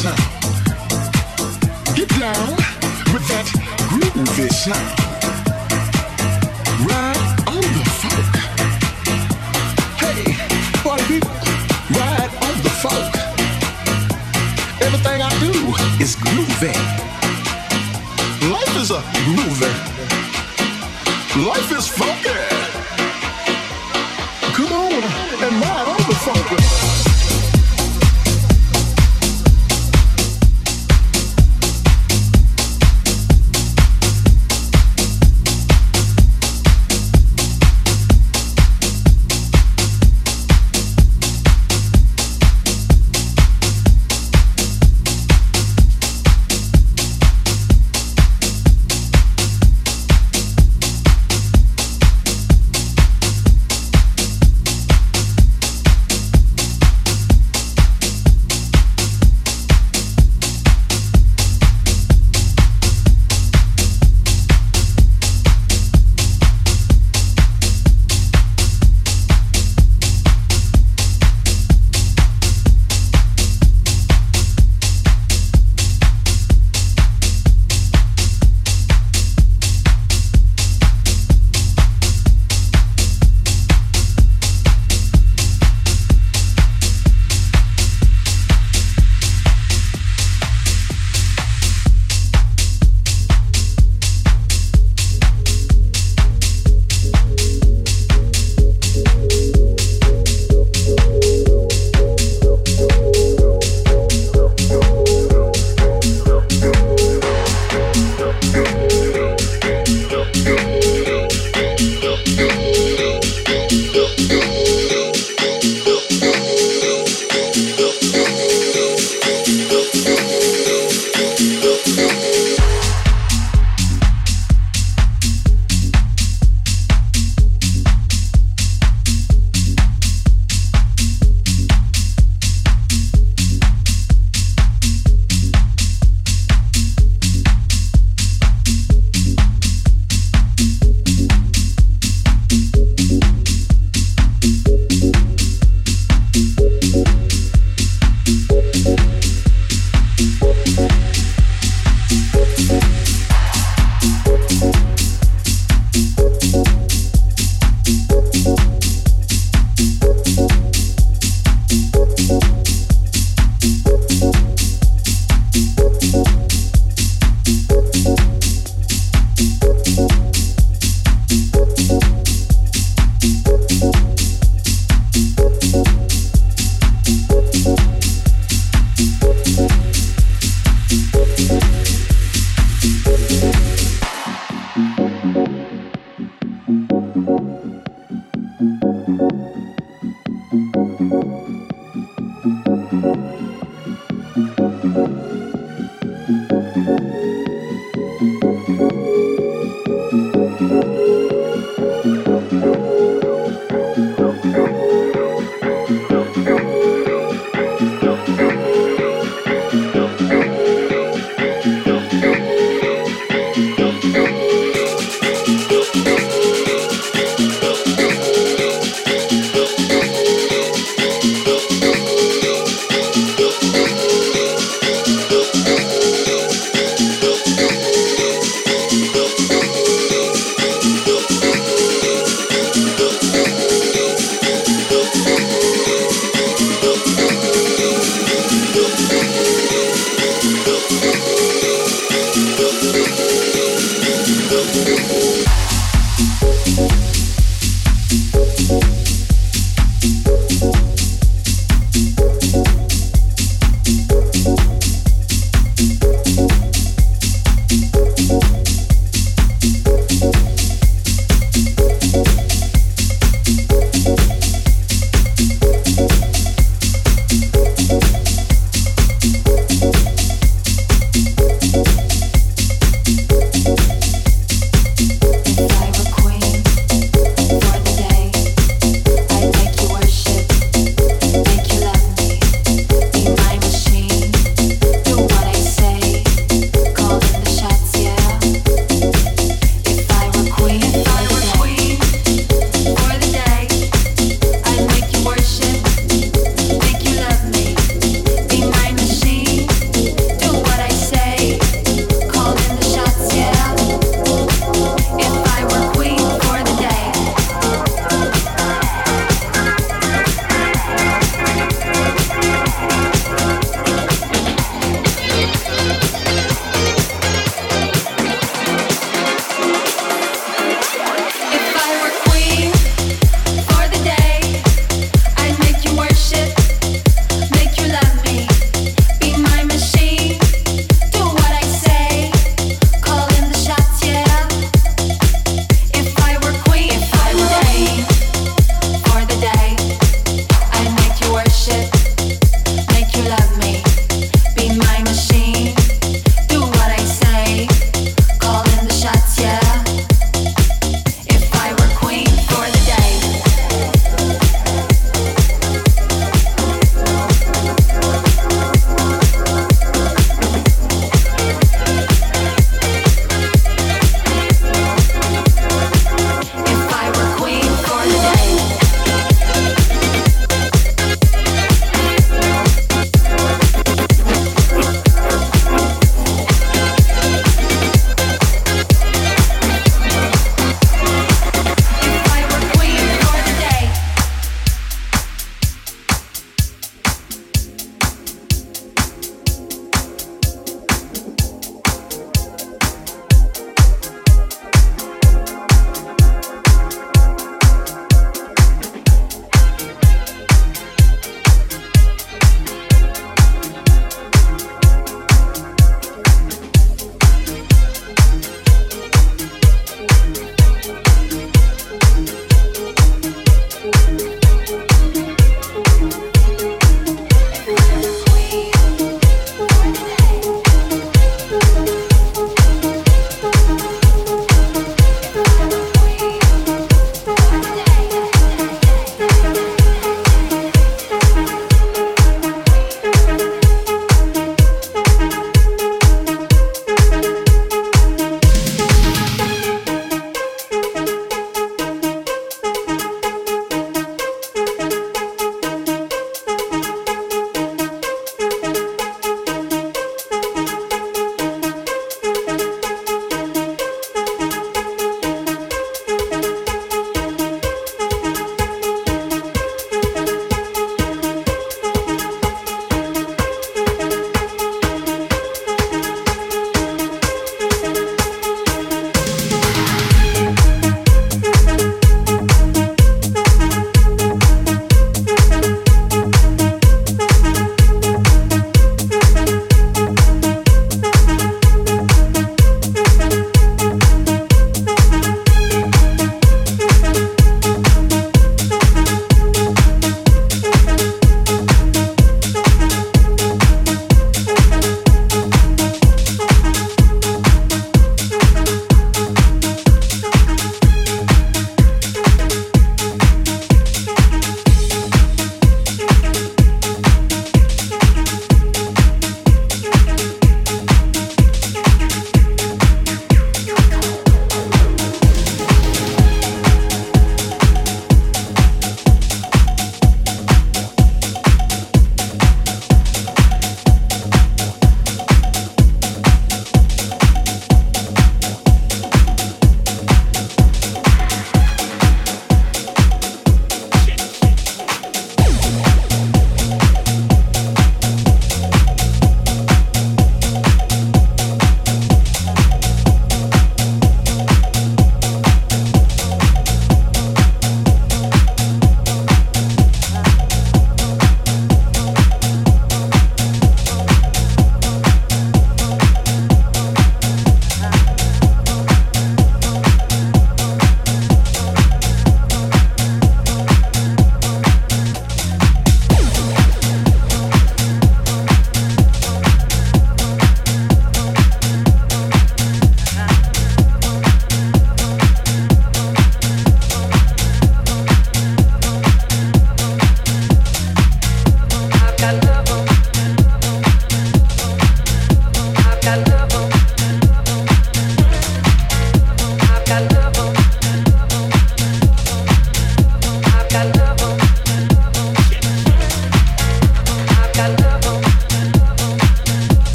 sound. Get down with that groovy sound. Ride on the funk. Hey, party people, ride on the funk. Everything I do is groovy. Life is a. Life is funky. Come on and ride on the funk.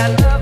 I love.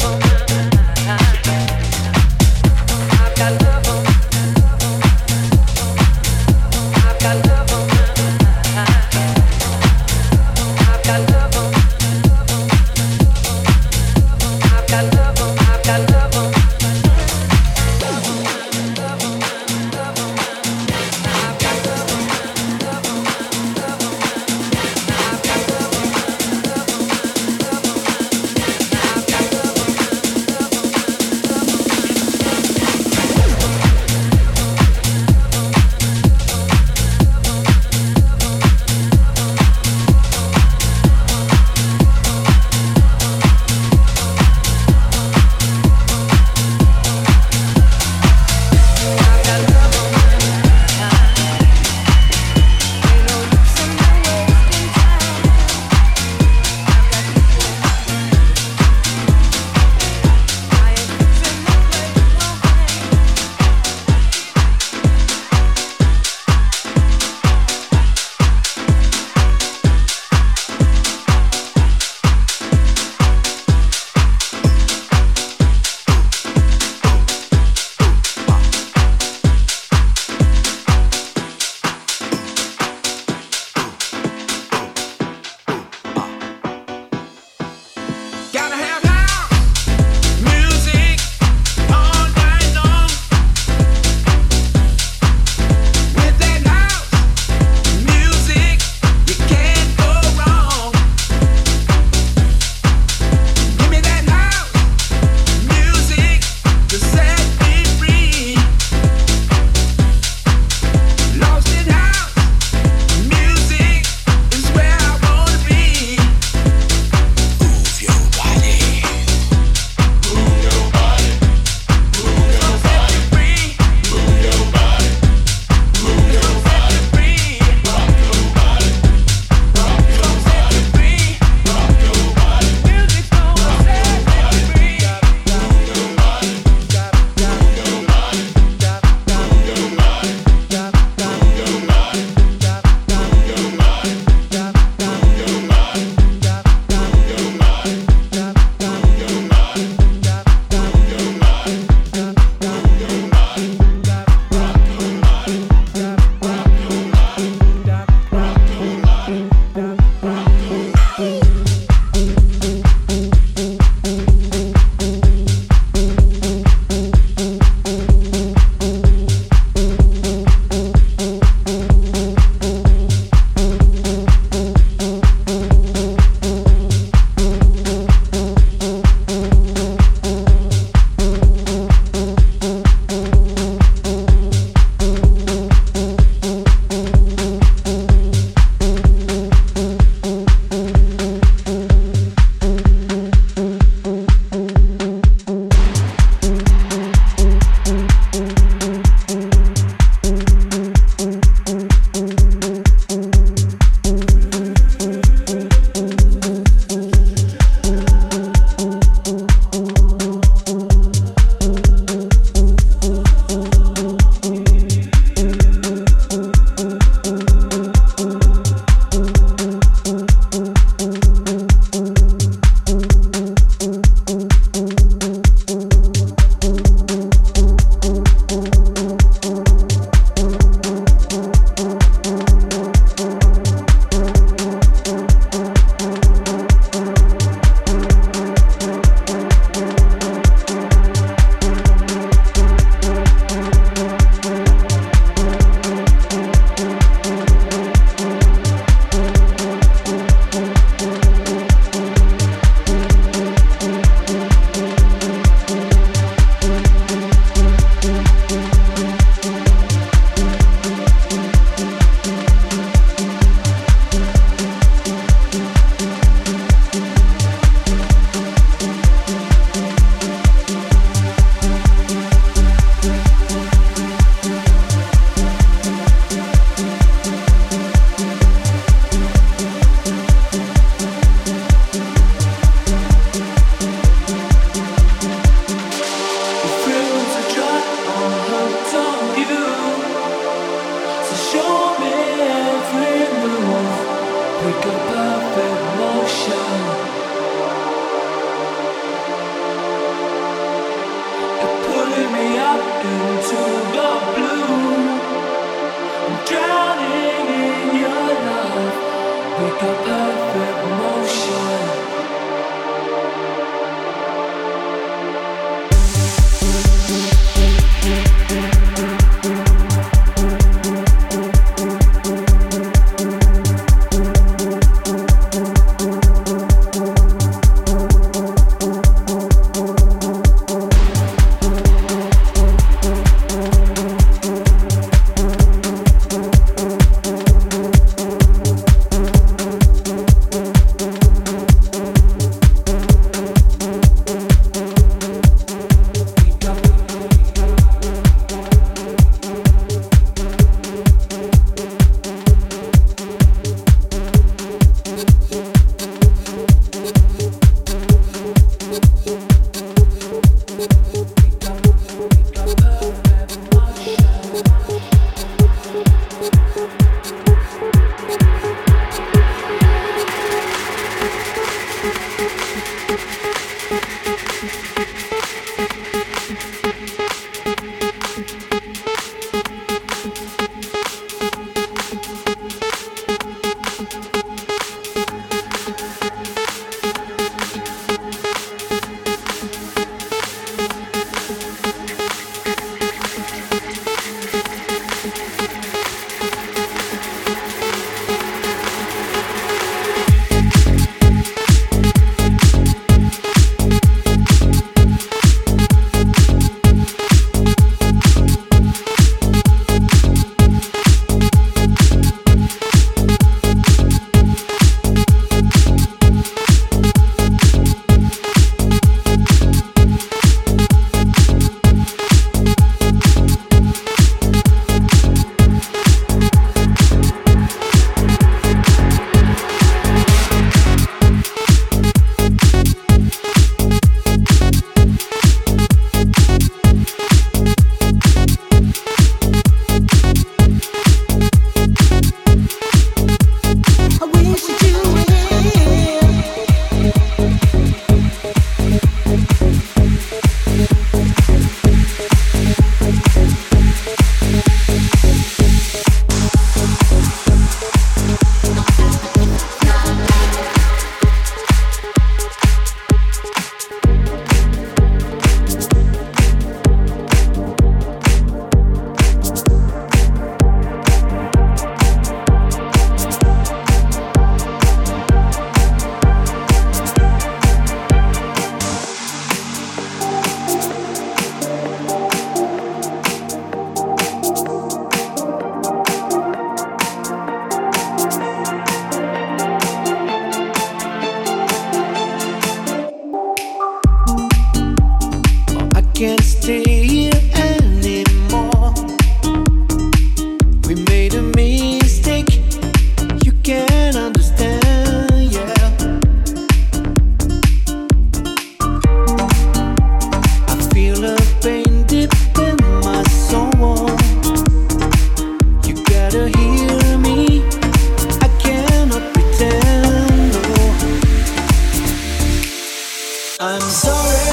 sorry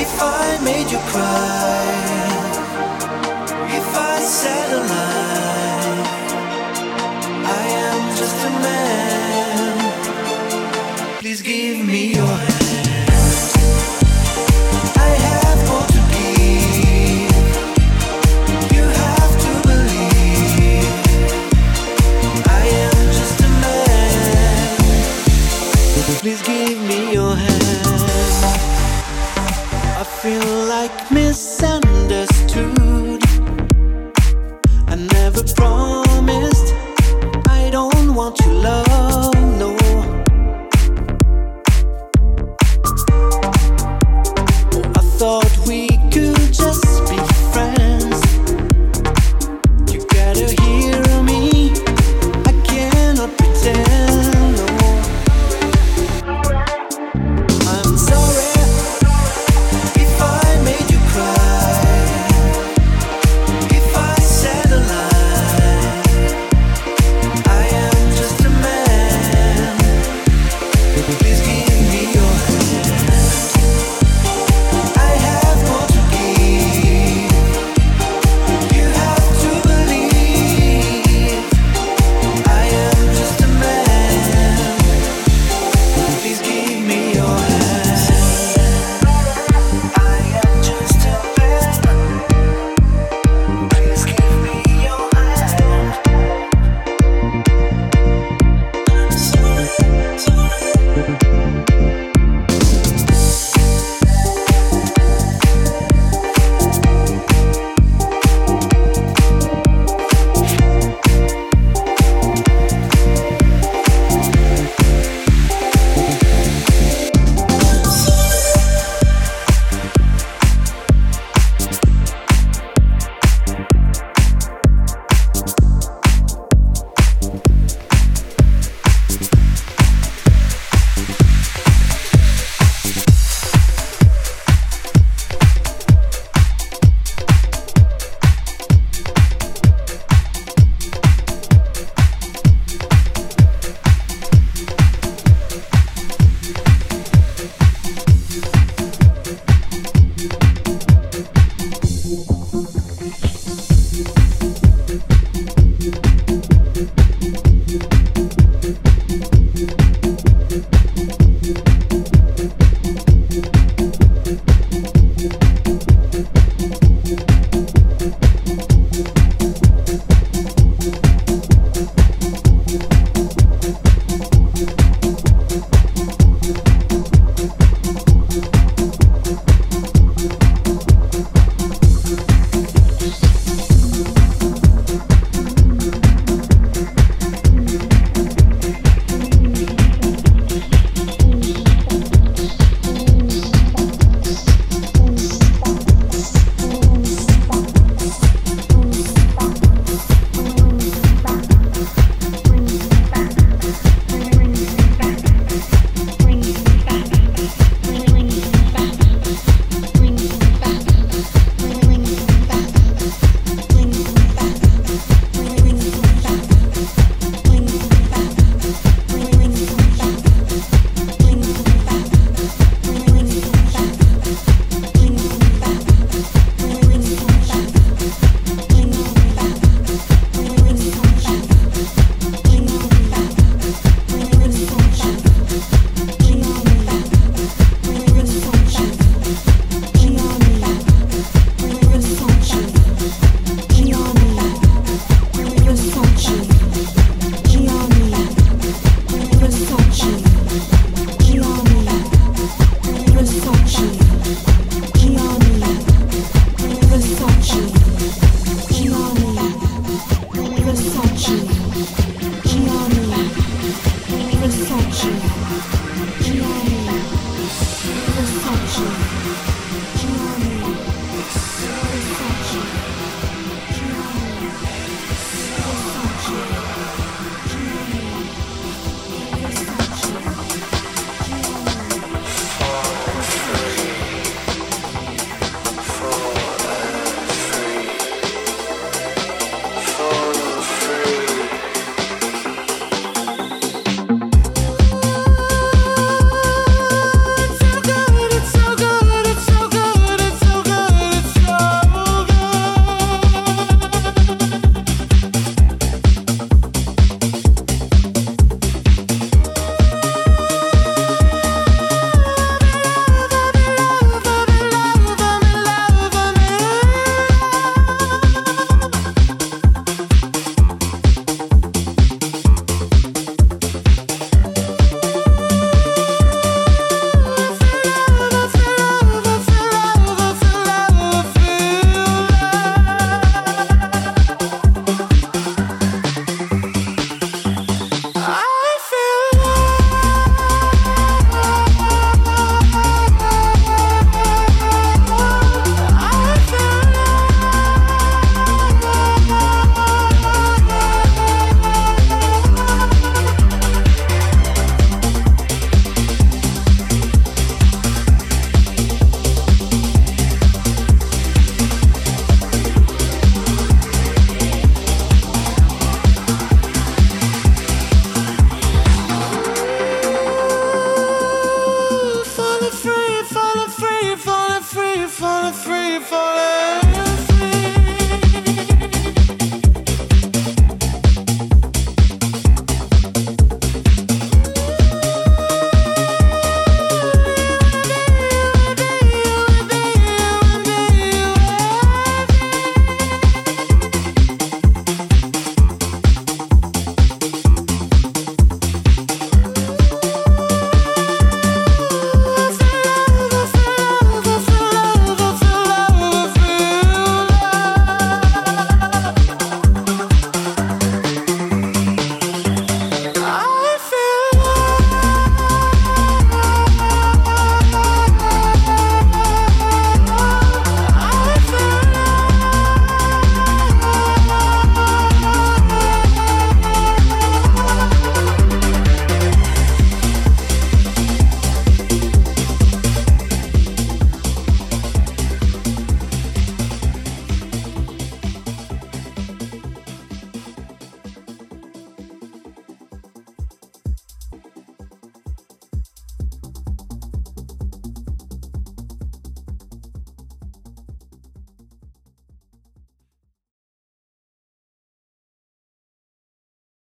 if I made you cry. If I said a lie, I am just a man. Please give me your hand. you.